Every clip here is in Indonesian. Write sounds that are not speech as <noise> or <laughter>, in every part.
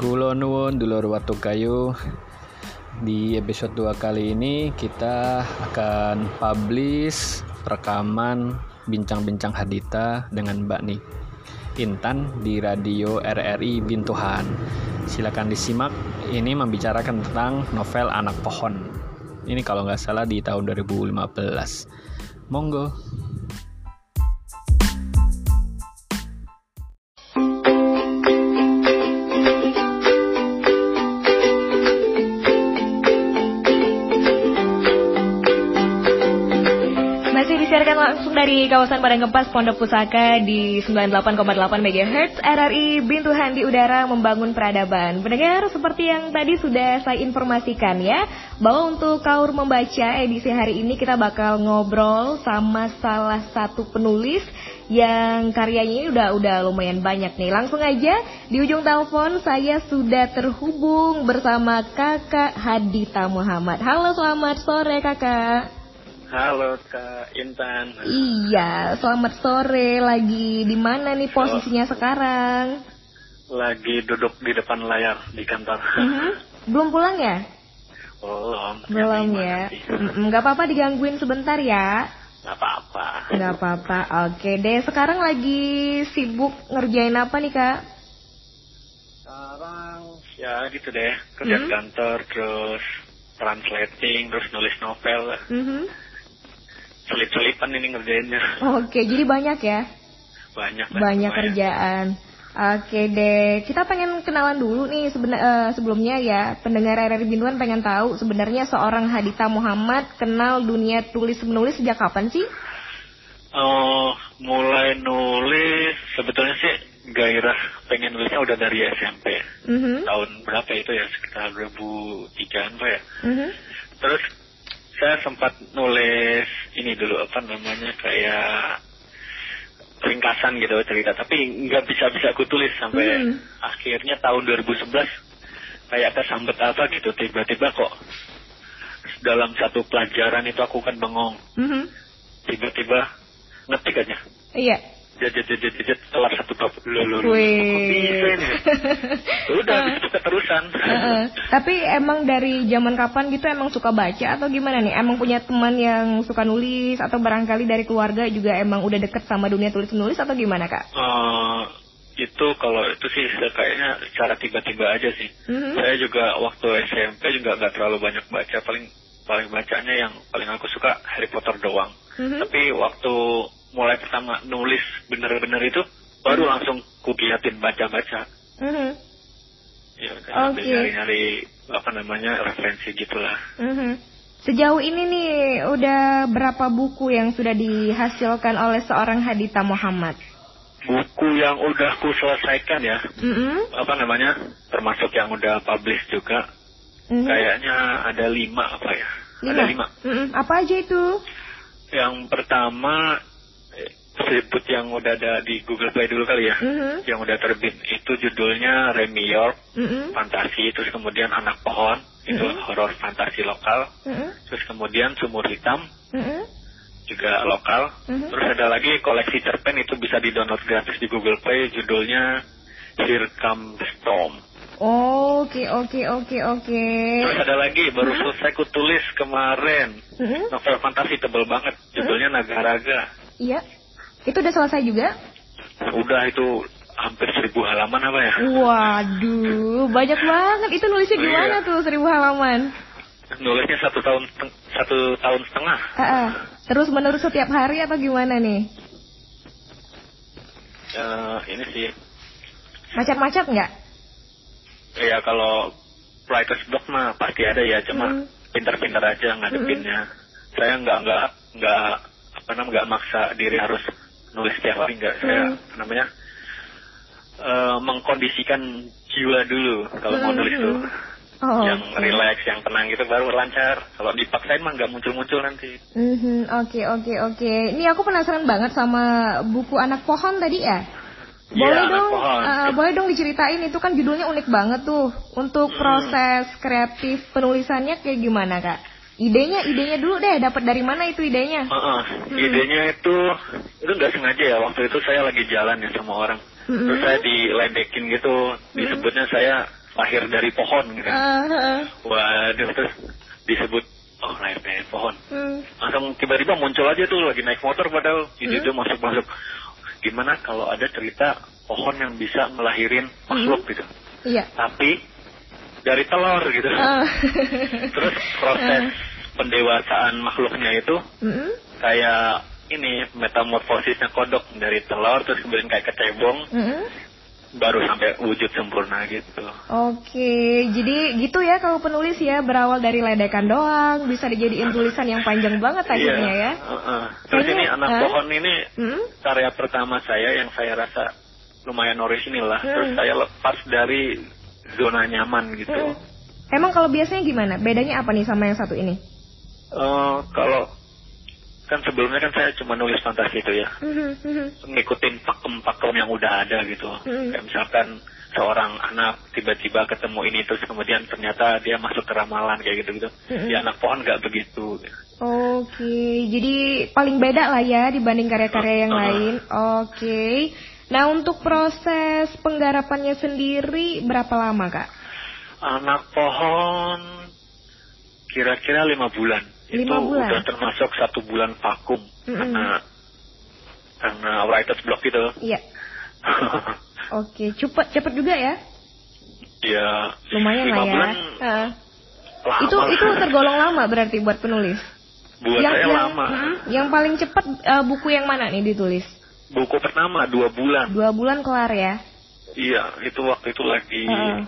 Kulo nuwun dulur watu kayu. Di episode 2 kali ini kita akan publish rekaman bincang-bincang hadita dengan Mbak Nih Intan di radio RRI Bintuhan. Silakan disimak. Ini membicarakan tentang novel Anak Pohon. Ini kalau nggak salah di tahun 2015. Monggo. Disiarkan langsung dari kawasan Padang Kempas Pondok Pusaka di 98,8 MHz RRI Bintuhan di udara membangun peradaban. Pendengar seperti yang tadi sudah saya informasikan ya, bahwa untuk kaur membaca edisi hari ini kita bakal ngobrol sama salah satu penulis yang karyanya ini udah udah lumayan banyak nih. Langsung aja di ujung telepon saya sudah terhubung bersama Kakak Hadita Muhammad. Halo, selamat sore Kakak. Halo Kak Intan. Iya, selamat sore. Lagi di mana nih posisinya sekarang? Lagi duduk di depan layar di kantor. Mhm. Belum pulang ya? Belum. Belum ya. Mm-mm, Nggak apa-apa digangguin sebentar ya. Gak apa-apa. Nggak apa-apa. Oke deh. Sekarang lagi sibuk ngerjain apa nih kak? Sekarang ya gitu deh. Kerja Hmm. kantor terus translating terus nulis novel. Mhm. Selip-selipan ini ngerjainnya. Oke, jadi banyak ya? Banyak. Banyak lumayan. kerjaan. Oke deh, kita pengen kenalan dulu nih seben- eh, sebelumnya ya pendengar RRI Bintuan pengen tahu sebenarnya seorang Hadita Muhammad kenal dunia tulis menulis sejak kapan sih? Oh, mulai nulis sebetulnya sih gairah pengen nulisnya udah dari SMP. Mhm. Tahun berapa itu ya? Sekitar 2003 apa ya? Mhm. Terus saya sempat nulis ini dulu apa namanya kayak ringkasan gitu cerita, tapi nggak bisa bisa aku tulis sampai Hmm. akhirnya tahun 2011 kayak kesambet apa gitu tiba-tiba kok dalam satu pelajaran itu aku kan bengong Mhm. tiba-tiba ngetik aja Iya. Jajet jajet jajet satu bab lulu udah habis itu keterusan Heeh. Tapi emang dari zaman kapan gitu emang suka baca atau gimana nih? Emang punya teman yang suka nulis atau barangkali dari keluarga juga emang udah deket sama dunia tulis menulis atau gimana kak? Eh, itu kalau itu sih kayaknya secara tiba-tiba aja sih. Mhm. Saya juga waktu SMP juga nggak terlalu banyak baca, paling paling bacanya yang paling aku suka Harry Potter doang. Mhm. Tapi waktu mulai pertama nulis bener-bener itu baru langsung kugiatin baca-baca. Mhm. Ya, Oke. nyari-nyari apa namanya referensi gitulah. Mhm. Sejauh ini nih udah berapa buku yang sudah dihasilkan oleh seorang Hadita Muhammad? Buku yang udah ku selesaikan ya, Mhm. apa namanya, termasuk yang udah publish juga, Mhm. kayaknya ada lima apa ya? Ada lima. Mhm. Apa aja itu? Yang pertama sebut yang udah ada di Google Play dulu kali ya. Mhm. Yang udah terbit itu judulnya Remy York Mhm. Fantasi, terus kemudian Anak Pohon itu Mhm. horor fantasi lokal, Mhm. terus kemudian Sumur Hitam Mhm. juga lokal. Mhm. Terus ada lagi koleksi cerpen itu bisa di-download gratis di Google Play judulnya Here Comes the Storm. Oke, oke, oke, oke. Terus ada lagi baru Mhm. selesai ku tulis kemarin Mhm. novel fantasi tebel banget judulnya Nagaraga. Iya. Itu udah selesai juga? Udah itu hampir seribu halaman apa ya? Waduh, banyak banget. Itu nulisnya Iya. gimana tuh seribu halaman? Nulisnya satu tahun satu tahun setengah. Ah, ah. Terus menerus setiap hari atau gimana nih? Eh, ini sih Macet-macet nggak? ya kalau writer's block mah pasti ada ya, cuma Hmm. pintar-pintar aja ngadepinnya. Saya nggak nggak nggak apa namanya nggak maksa diri harus nulis setiap hari nggak. Saya Hmm. namanya eh, mengkondisikan jiwa dulu kalau mau nulis tuh. Oh, yang oke. relax, yang tenang gitu baru lancar. Kalau dipaksain mah nggak muncul-muncul nanti. Mhm, Oke, oke, oke. Ini aku penasaran banget sama buku Anak Pohon tadi ya. Iya, Boleh Anak dong, Pohon. eh, boleh dong diceritain itu kan judulnya unik banget tuh. Untuk Hmm. proses kreatif penulisannya kayak gimana kak? Idenya, idenya dulu deh. Dapat dari mana itu idenya? Heeh, idenya itu itu nggak sengaja ya waktu itu saya lagi jalan ya sama orang Mm-mm. terus saya diledekin gitu disebutnya saya lahir dari pohon gitu. Uh, Waduh terus disebut oh lahir dari pohon. hmm. Langsung tiba-tiba muncul aja tuh lagi naik motor padahal ide Hmm. dia masuk-masuk. Gimana kalau ada cerita pohon yang bisa ngelahirin makhluk gitu. Iya. Tapi dari telur gitu. Ah. Terus proses pendewasaan makhluknya itu Mm-mm. kayak ini metamorfosisnya kodok dari telur terus kemudian kayak kecebong Mm-mm. baru sampai wujud sempurna gitu. Oke, jadi gitu ya kalau penulis ya berawal dari ledekan doang bisa dijadiin tulisan yang panjang banget akhirnya ya. uh-uh. Terus Kayaknya, ini anak hah? pohon ini Hmm? karya pertama saya yang saya rasa lumayan orisinil lah. Hmm. Terus saya lepas dari zona nyaman gitu. Hmm. Emang kalau biasanya gimana? Bedanya apa nih sama yang satu ini? Eh, kalau kan sebelumnya kan saya cuma nulis fantasi itu ya. Mhm, mhm. ngikutin pakem-pakem yang udah ada gitu. Hmm. Kayak misalkan seorang anak tiba-tiba ketemu ini terus kemudian ternyata dia masuk ke ramalan kayak gitu-gitu. Hmm. Ya anak pohon nggak begitu. Oke, jadi paling beda lah ya dibanding karya-karya yang Uh-uh. lain. Oke. Nah untuk proses penggarapannya sendiri berapa lama kak? Anak pohon kira-kira lima bulan. Lima itu bulan? udah termasuk satu bulan vakum Mm-mm. karena karena writer's block gitu. Iya. <laughs> Oke, cepet cepet juga ya? ya Lumayan lah ya. bulan Heeh. lama Itu itu tergolong lama berarti buat penulis. buat saya lama. Mm, yang paling cepat eh, buku yang mana nih ditulis? Buku pertama dua bulan. Dua bulan kelar ya? Iya, itu waktu itu lagi Heeh.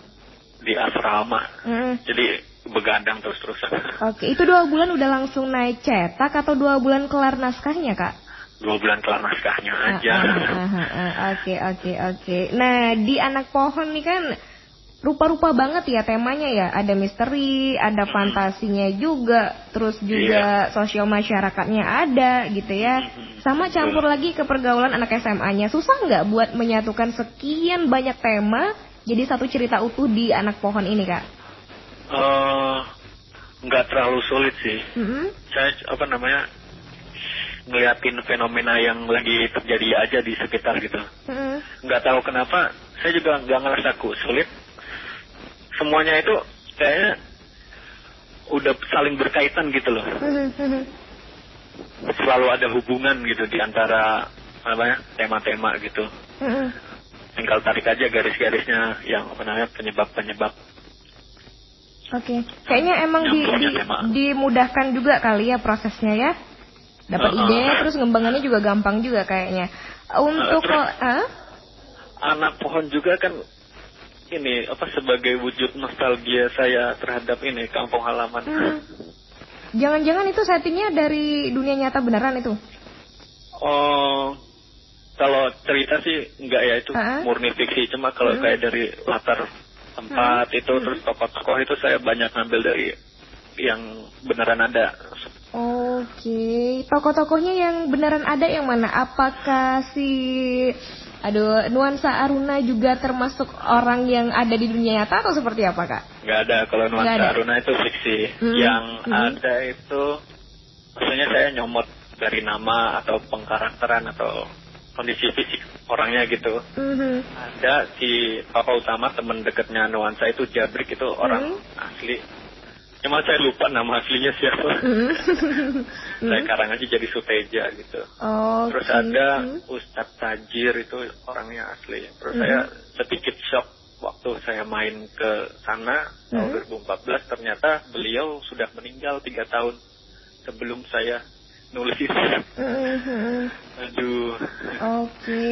di asrama. Mm. Jadi begadang terus-terusan. Oke, itu dua bulan udah langsung naik cetak atau dua bulan kelar naskahnya kak? Dua bulan kelar naskahnya Ah, aja. ah, ah. Oke, oke, oke. Nah, di anak pohon nih kan rupa-rupa banget ya temanya ya. Ada misteri, ada fantasinya juga, terus juga sosial masyarakatnya ada gitu ya. Sama campur lagi ke pergaulan anak SMA-nya. Susah nggak buat menyatukan sekian banyak tema jadi satu cerita utuh di anak pohon ini kak? Eh, nggak terlalu sulit sih. Mm-mm. Saya apa namanya ngeliatin fenomena yang lagi terjadi aja di sekitar gitu. Nggak tahu kenapa, saya juga nggak ngerasa sulit. Semuanya itu kayaknya udah saling berkaitan gitu loh. Mhm, Selalu ada hubungan gitu di antara apa ya tema-tema gitu. mhm. Tinggal tarik aja garis-garisnya yang apa namanya penyebab-penyebab Oke, kayaknya emang di, di- dimudahkan juga kali ya prosesnya ya. Dapat Uh-uh. ide, terus ngembangannya juga gampang juga kayaknya. Untuk terus- kok, ah? anak pohon juga kan ini apa sebagai wujud nostalgia saya terhadap ini kampung halaman. Hmm. Jangan-jangan itu settingnya dari dunia nyata beneran itu? Oh, kalau cerita sih enggak ya itu Ah. murni fiksi. Cuma kalau Hmm. kayak dari latar tempat itu terus tokoh-tokoh itu saya banyak ngambil dari yang beneran ada. Oke, tokoh-tokohnya yang beneran ada yang mana? Apakah si Aduh, Nuansa Aruna juga termasuk orang yang ada di dunia nyata atau seperti apa, Kak? Nggak ada kalau Nggak ada. nuansa Aruna itu fiksi. Hmm. Yang Hmm. ada itu maksudnya saya nyomot dari nama atau pengkarakteran atau kondisi fisik orangnya gitu. Mhm. Ada si papa utama teman dekatnya nuansa itu Jabrik itu orang Hmm. asli. Cuma saya lupa nama aslinya siapa. Mhm. saya karang aja jadi Suteja gitu. Oke. Terus ada Mhm. Ustadz Tajir itu orangnya asli. Terus Mhm. saya sedikit shock waktu saya main ke sana tahun Mhm. 2014 ternyata beliau sudah meninggal tiga tahun sebelum saya nulis. Mhm. Aduh. Oke,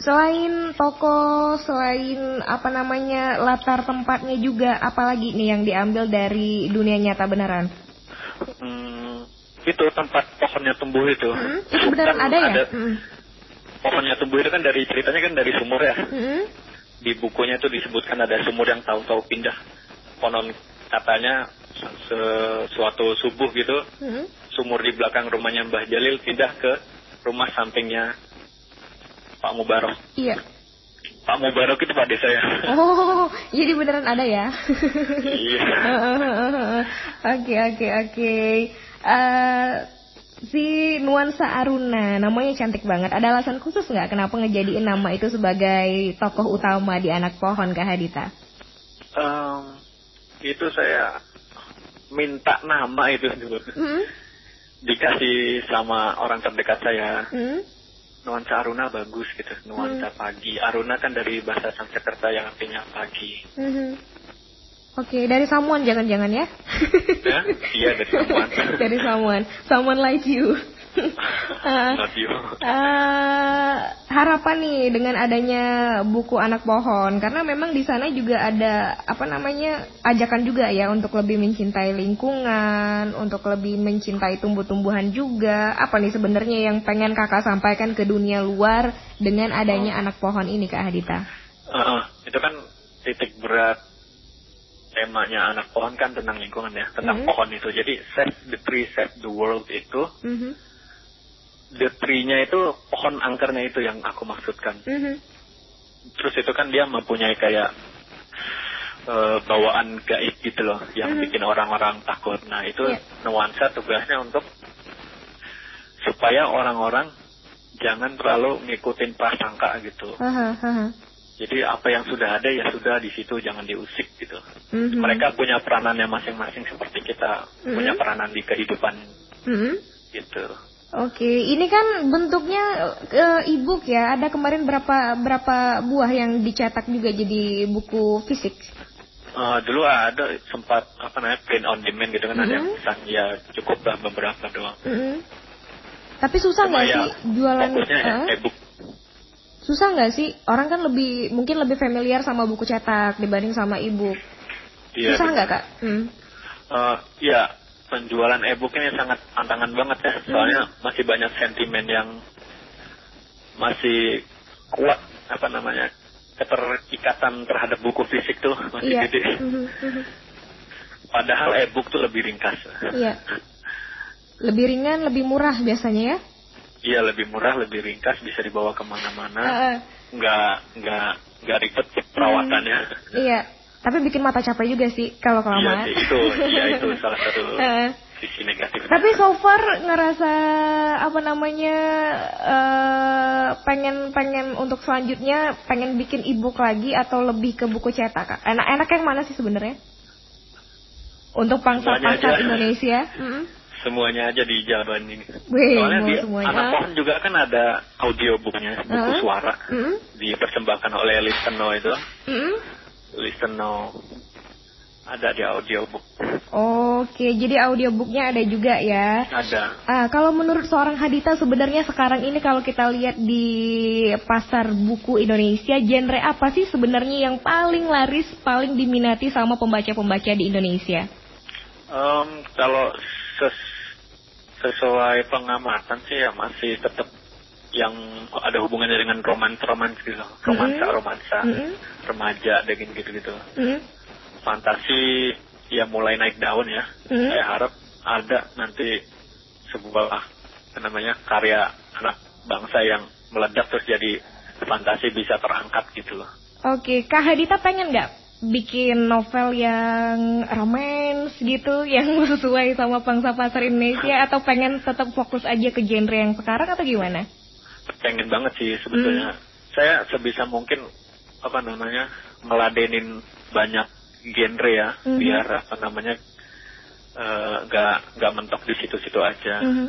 selain toko, selain apa namanya latar tempatnya juga, apalagi nih yang diambil dari dunia nyata beneran? Hmm, itu tempat pohonnya tumbuh itu. Hmm, itu beneran Kan ada ya? Hmm. Pohonnya tumbuh itu kan dari ceritanya kan dari sumur ya. Hmm. Di bukunya itu disebutkan ada sumur yang tahu-tahu pindah. Konon katanya se- suatu subuh gitu, Hmm. Sumur di belakang rumahnya Mbah Jalil pindah ke rumah sampingnya Pak Mubarok. Iya. Pak Mubarok itu Pak Desa ya. Oh, jadi beneran ada ya? Iya. <laughs> Oke, oke, oke. Eh, Si Nuansa Aruna, namanya cantik banget. Ada alasan khusus nggak kenapa ngejadiin nama itu sebagai tokoh utama di anak pohon Kak Hadita? em, itu saya minta nama itu dulu. Mm, Dikasih sama orang terdekat saya. mm, Nuansa Aruna bagus gitu. Nuansa pagi. Aruna kan dari bahasa Sanskerta yang artinya pagi. mhm. Oke, dari someone jangan-jangan ya? Ya? Iya dari someone. <laughs> dari someone, someone like you. <laughs> You. Eh, harapan nih dengan adanya buku anak pohon karena memang di sana juga ada apa namanya ajakan juga ya untuk lebih mencintai lingkungan, untuk lebih mencintai tumbuh-tumbuhan juga. Apa nih sebenarnya yang pengen kakak sampaikan ke dunia luar dengan adanya anak pohon ini kak Hadita? Heeh, itu kan titik berat temanya anak pohon kan tentang lingkungan ya, tentang Mhm. pohon itu. Jadi save the tree, save the world itu, Mhm, the tree-nya itu pohon angkernya itu yang aku maksudkan. mhm, Terus itu kan dia mempunyai kayak eh, bawaan gaib gitu loh, yang Mhm. bikin orang-orang takut. Nah itu Iya. nuansa tugasnya untuk supaya orang-orang jangan terlalu ngikutin prasangka gitu. Aha, aha. Jadi apa yang sudah ada ya sudah di situ jangan diusik gitu. Mhm. Mereka punya peranannya masing-masing seperti kita Mhm. punya peranan di kehidupan Mhm. gitu. Oke, ini kan bentuknya eh, e-book ya. Ada kemarin berapa berapa buah yang dicetak juga jadi buku fisik. Eh, dulu ada sempat apa namanya print on demand gitu kan ada yang Mhm. pesan ya cukup lah beberapa doang. Mhm. Tapi susah nggak ya, sih jualan? eh? e-book. Susah nggak sih? Orang kan lebih mungkin lebih familiar sama buku cetak dibanding sama e-book. Iya, susah nggak kak? Hmm. Eh, ya penjualan e-book ini sangat tantangan banget ya soalnya Mhm. masih banyak sentimen yang masih kuat apa namanya keterikatan terhadap buku fisik tuh masih Iya. gede. Mhm, mhm. Padahal e-book tuh lebih ringkas. Iya. Lebih ringan, lebih murah biasanya ya? Iya lebih murah, lebih ringkas, bisa dibawa ke mana-mana. Heeh. Nggak nggak nggak ribet perawatannya. Iya. Tapi bikin mata capek juga sih kalau Iya kelamaan. sih itu, iya itu <laughs> salah satu sisi negatif. Tapi so far ngerasa apa namanya eh pengen pengen untuk selanjutnya pengen bikin ebook lagi atau lebih ke buku cetak kak? Enak-enak yang mana sih sebenarnya? Untuk pangsa pasar. Indonesia? Semuanya aja di jalan ini. Wih, Soalnya di semuanya. anak pohon juga kan ada audiobooknya, buku Heeh. suara Mm-mm. dipersembahkan oleh Listeno itu. Mm-mm. Listeno ada di audiobook. Oke, jadi audiobooknya ada juga ya. Ada. Ah, kalau menurut seorang Hadita sebenarnya sekarang ini kalau kita lihat di pasar buku Indonesia, genre apa sih sebenarnya yang paling laris, paling diminati sama pembaca-pembaca di Indonesia? Em, kalau ses- sesuai pengamatan sih ya masih tetap yang ada hubungannya dengan romans-romans gitu, romansa-romansa, Mhm. remaja, dengan gitu-gitu. Hmm? Fantasi ya mulai naik daun ya. Mhm. Saya harap ada nanti sebuah namanya karya anak bangsa yang meledak terus jadi fantasi bisa terangkat gitu loh. Oke, Kak Hadita pengen nggak bikin novel yang romance gitu, yang <laughs> sesuai sama pangsa pasar Indonesia, atau pengen tetap fokus aja ke genre yang sekarang atau gimana? Pengen banget sih sebetulnya. Saya sebisa mungkin apa namanya ngeladenin banyak genre ya, Mhm. biar apa namanya eh, nggak nggak mentok di situ-situ aja. Mhm.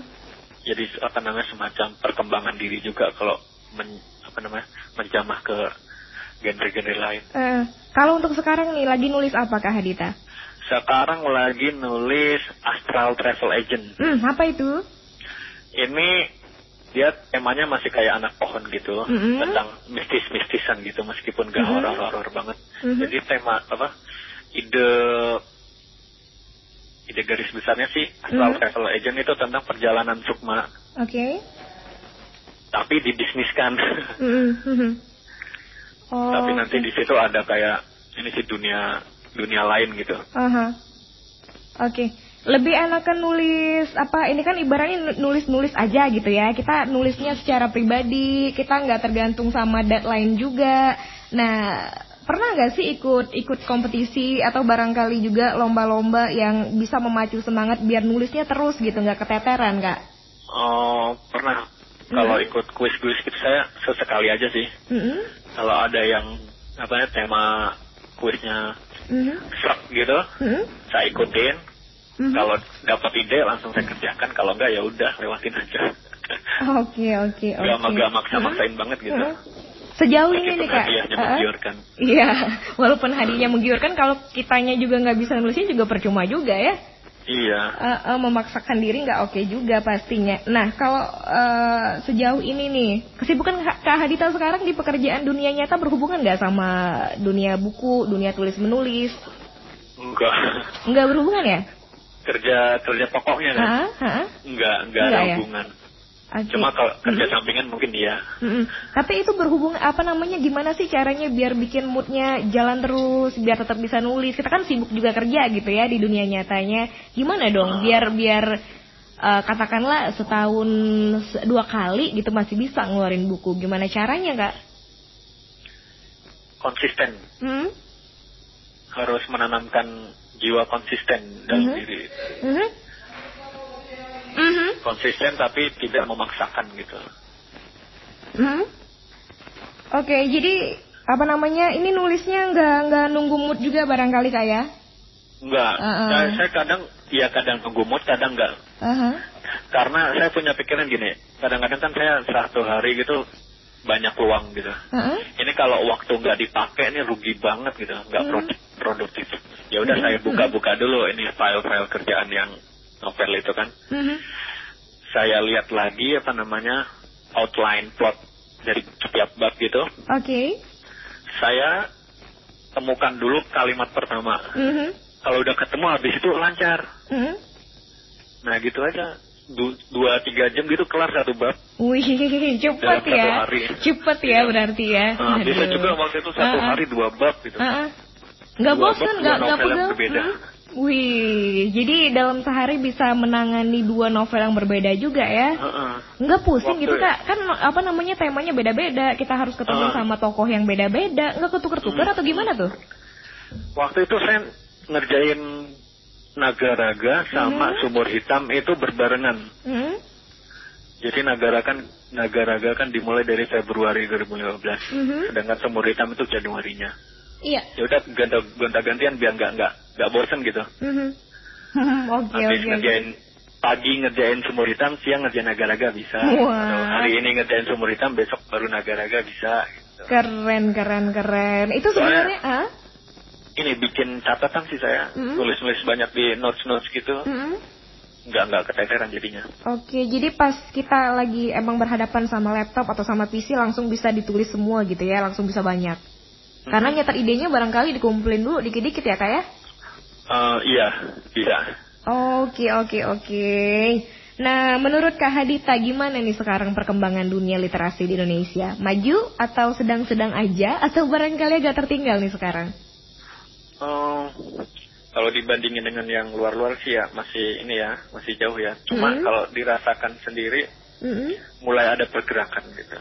Jadi apa namanya semacam perkembangan diri juga kalau men- apa namanya menjamah ke genre-genre lain. Eh, kalau untuk sekarang nih lagi nulis apa Kak Hadita? Sekarang lagi nulis Astral Travel Agent. Hmm, apa itu? Ini dia temanya masih kayak anak pohon gitu Mhm. tentang mistis-mistisan gitu meskipun gak Mhm. horor-horor banget. Mhm. Jadi tema apa? Ide ide garis besarnya sih Astral Mhm. Travel Agent itu tentang perjalanan sukma Oke. tapi dibisniskan. Mhm, mhm. Oh, <laughs> tapi nanti oke. di situ ada kayak ini sih dunia dunia lain gitu. Aha. Oke. Lebih enakan nulis apa? Ini kan ibaratnya nulis-nulis aja gitu ya. Kita nulisnya secara pribadi, kita nggak tergantung sama deadline juga. Nah, pernah nggak sih ikut ikut kompetisi atau barangkali juga lomba-lomba yang bisa memacu semangat biar nulisnya terus gitu, nggak keteteran kak? Oh pernah kalau Mhm. ikut kuis-kuis gitu saya sesekali aja sih. Mm-mm. Kalau ada yang apa ya tema kuisnya Mhm. serak gitu, Mhm. saya ikutin. Mhm. Kalau dapat ide langsung saya kerjakan, kalau enggak ya udah lewatin aja. Oke oke oke. Gak maksa-maksain Mhm. banget gitu. Mhm. Sejauh ini Meskipun nih kak. menggiurkan. Iya, walaupun hadiahnya menggiurkan, kalau kitanya juga nggak bisa nulisnya juga percuma juga ya. Iya. Eh, eh, memaksakan diri nggak oke juga pastinya. Nah, kalau eh, sejauh ini nih, kesibukan Kak Hadita sekarang di pekerjaan dunia nyata berhubungan nggak sama dunia buku, dunia tulis menulis? Enggak. Nggak berhubungan ya? Kerja kerja pokoknya kan? Hah? Hah? Enggak, enggak ada ya? hubungan. Oke. Cuma kalau kerja Mhm. sampingan mungkin iya. Mm-mm. Tapi itu berhubungan apa namanya? Gimana sih caranya biar bikin moodnya jalan terus, biar tetap bisa nulis? Kita kan sibuk juga kerja gitu ya di dunia nyatanya. Gimana dong? Biar biar eh, katakanlah setahun se- dua kali gitu masih bisa ngeluarin buku. Gimana caranya kak? Konsisten. Hmm? Harus menanamkan jiwa konsisten dalam Mhm. diri. Mhm. Mhm. Konsisten tapi tidak memaksakan gitu. Mhm. Oke, jadi apa namanya? Ini nulisnya nggak nggak nunggu mood juga barangkali kak ya? Enggak. Uh-uh. Saya, saya kadang ya kadang nunggu mood, kadang enggak. Aha. Karena saya punya pikiran gini, kadang-kadang kan saya satu hari gitu banyak peluang gitu. Aha. Ini kalau waktu nggak dipakai ini rugi banget gitu, nggak Hmm. produ- produktif. Ya udah saya <laughs> buka-buka dulu ini file-file kerjaan yang novel itu kan. Mhm. Saya lihat lagi apa namanya outline plot dari setiap bab gitu. Oke. Saya temukan dulu kalimat pertama. Mhm. Kalau udah ketemu habis itu lancar. Mhm. Nah gitu aja. Du- dua tiga jam gitu kelar satu bab. Wih, <laughs> cepet Dalam satu ya. hari. Cepet ya berarti ya. Nah, bisa juga waktu itu satu ah. hari dua bab gitu. Ah. Nggak bosan, nggak nggak pegel. berbeda. Hmm? <laughs> Wih, jadi dalam sehari bisa menangani dua novel yang berbeda juga ya? Heeh. Nggak pusing Waktu gitu ya? kak? Kan apa namanya temanya beda-beda. Kita harus ketemu Ah. sama tokoh yang beda-beda. Nggak ketuker-tuker Hmm. atau gimana tuh? Waktu itu saya ngerjain Nagaraga sama Mhm. Sumur Hitam itu berbarengan. Hmm? Jadi Nagara kan Nagaraga kan dimulai dari Februari 2015. Mhm. Sedangkan Sumur Hitam itu Januarinya. Iya. Ya udah gonta gonta gantian biar nggak nggak nggak bosen gitu. <laughs> Mhm. Oke oke. ngerjain pagi ngerjain Sumur Hitam, siang ngerjain Nagaraga bisa. Wah. Atau hari ini ngerjain Sumur Hitam, besok baru Nagaraga bisa. Gitu. Keren keren keren. Itu sebenarnya ah? Ini bikin catatan sih saya, Mhm. nulis-nulis banyak di notes-notes gitu. Mhm. nggak nggak keteteran jadinya. Oke, jadi pas kita lagi emang berhadapan sama laptop atau sama PC langsung bisa ditulis semua gitu ya, langsung bisa banyak. Karena nyetar idenya barangkali dikumpulin dulu dikit-dikit ya kak ya? Eh, iya, bisa. Oke, oke, oke. Nah, menurut Kak Hadita gimana nih sekarang perkembangan dunia literasi di Indonesia? Maju atau sedang-sedang aja atau barangkali agak tertinggal nih sekarang? Eh, kalau dibandingin dengan yang luar-luar sih ya masih ini ya masih jauh ya. Cuma Mhm. kalau dirasakan sendiri Mm-mm. mulai ada pergerakan gitu.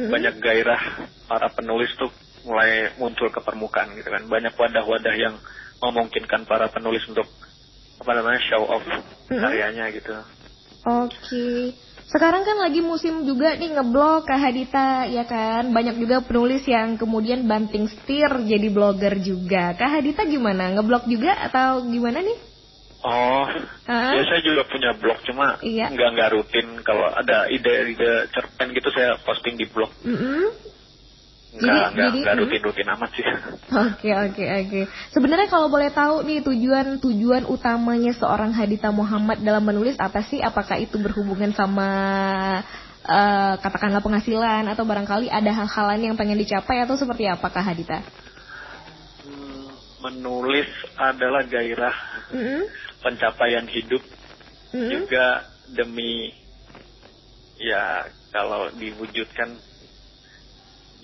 Mm-mm. Banyak gairah para penulis tuh mulai muncul ke permukaan gitu kan. Banyak wadah-wadah yang memungkinkan para penulis untuk apa namanya show off Mhm. karyanya gitu. Oke. Sekarang kan lagi musim juga nih ngeblog Kak Hadita ya kan. Banyak juga penulis yang kemudian banting setir jadi blogger juga. Kak Hadita gimana? Ngeblog juga atau gimana nih? Oh, ya saya juga punya blog cuma Iya. nggak nggak rutin. Kalau ada ide-ide cerpen gitu saya posting di blog. Mm-mm. Nggak Jadi- nggak jadi, nggak hmm. rutin-rutin amat sih. Oke oke oke. Sebenarnya kalau boleh tahu nih tujuan tujuan utamanya seorang Hadita Muhammad dalam menulis apa sih? Apakah itu berhubungan sama eh, katakanlah penghasilan atau barangkali ada hal-hal lain yang pengen dicapai atau seperti apa Kak Hadita? Hmm, menulis adalah gairah Mm-mm. pencapaian hidup Mm-mm. juga demi ya kalau diwujudkan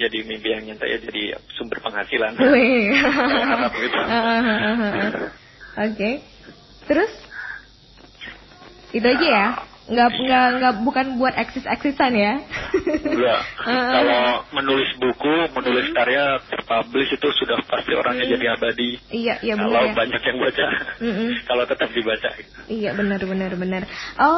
jadi mimpi yang nyata ya jadi sumber penghasilan. Wih. <laughs> <laughs> Harap gitu. Oke. Terus? Itu aja ya? Nggak nggak nggak bukan buat eksis eksisan ya Iya. <laughs> Kalau menulis buku, menulis karya terpublish itu sudah pasti orangnya Hmm. jadi abadi. iya iya Kalau benar ya banyak yang baca, <laughs> kalau tetap dibaca. Iya benar benar benar.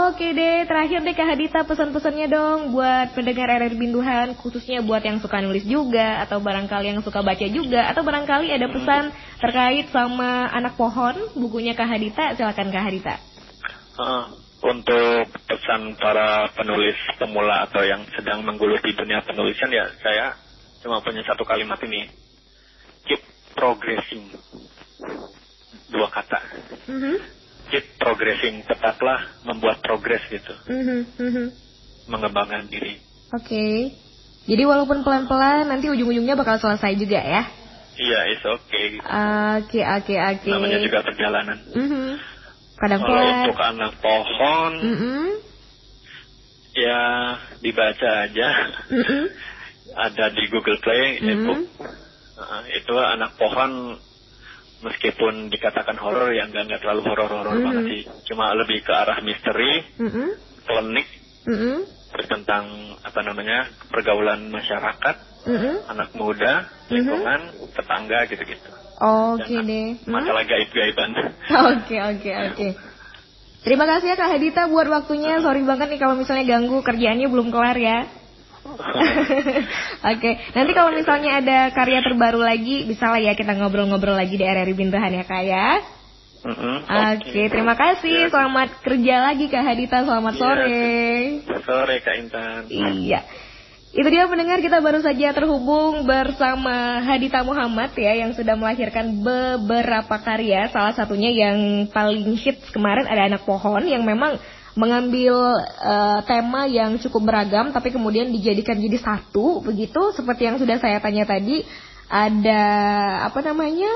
Oke deh, terakhir deh Kak Hadita pesan-pesannya dong buat pendengar RR Binduhan khususnya buat yang suka nulis juga atau barangkali yang suka baca juga atau barangkali ada pesan terkait sama anak pohon bukunya Kak Hadita, silakan Kak Hadita. Heeh. Untuk pesan para penulis pemula atau yang sedang menggeluti dunia penulisan ya saya cuma punya satu kalimat ini keep progressing dua kata Mhm. keep progressing tetaplah membuat progres gitu Mhm, mhm. mengembangkan diri Oke. Jadi walaupun pelan-pelan nanti ujung-ujungnya bakal selesai juga ya. iya it's okay. Oke oke oke. namanya juga perjalanan Mhm. Kadang kalau pelan. untuk anak pohon Mhm. ya dibaca aja Mhm. ada di Google Play Mhm. ebook Uh, itu anak pohon meskipun dikatakan horor ya nggak nggak terlalu horor-horor Mhm. banget sih cuma lebih ke arah misteri Mhm. klinik Mhm. terus tentang apa namanya pergaulan masyarakat Mhm. anak muda lingkungan tetangga gitu-gitu Oke Dan deh. Hmm? masalah gaib-gaiban <laughs> Oke oke oke. Terima kasih ya Kak Hadita buat waktunya. Sorry banget nih kalau misalnya ganggu kerjaannya belum kelar ya. <laughs> Oke, nanti kalau misalnya ada karya terbaru lagi, bisa lah ya kita ngobrol-ngobrol lagi di RRI Bintahan ya Kak ya. Mm-mm, Oke, terima kasih. Ya. Selamat kerja lagi Kak Hadita. Selamat Iya. sore. sore Kak Intan Iya. Itu dia pendengar kita baru saja terhubung bersama Hadita Muhammad ya yang sudah melahirkan beberapa karya. Salah satunya yang paling hits kemarin ada anak pohon yang memang mengambil eh, tema yang cukup beragam tapi kemudian dijadikan jadi satu begitu seperti yang sudah saya tanya tadi ada apa namanya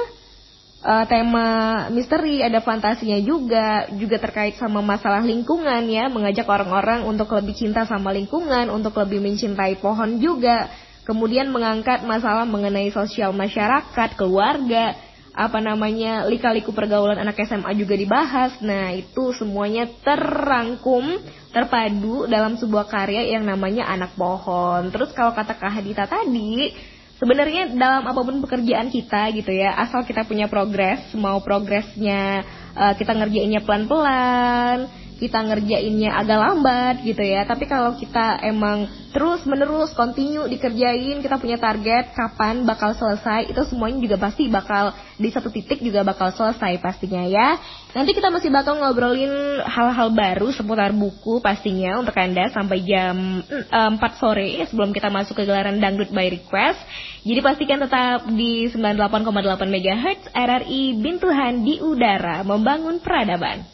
eh, tema misteri, ada fantasinya juga, juga terkait sama masalah lingkungan ya, mengajak orang-orang untuk lebih cinta sama lingkungan, untuk lebih mencintai pohon juga. Kemudian mengangkat masalah mengenai sosial masyarakat, keluarga, apa namanya lika-liku pergaulan anak SMA juga dibahas. Nah, itu semuanya terrangkum, terpadu dalam sebuah karya yang namanya Anak Pohon. Terus kalau kata Kak Hadita tadi, sebenarnya dalam apa pun pekerjaan kita gitu ya, asal kita punya progres, mau progresnya eh, kita ngerjainnya pelan-pelan, kita ngerjainnya agak lambat gitu ya. Tapi kalau kita emang terus menerus continue dikerjain, kita punya target kapan bakal selesai, itu semuanya juga pasti bakal di satu titik juga bakal selesai pastinya ya. Nanti kita masih bakal ngobrolin hal-hal baru seputar buku pastinya untuk Anda sampai jam mm, eh, 4 sore sebelum kita masuk ke gelaran Dangdut by Request. Jadi pastikan tetap di 98,8 MHz RRI Bintuhan di udara membangun peradaban.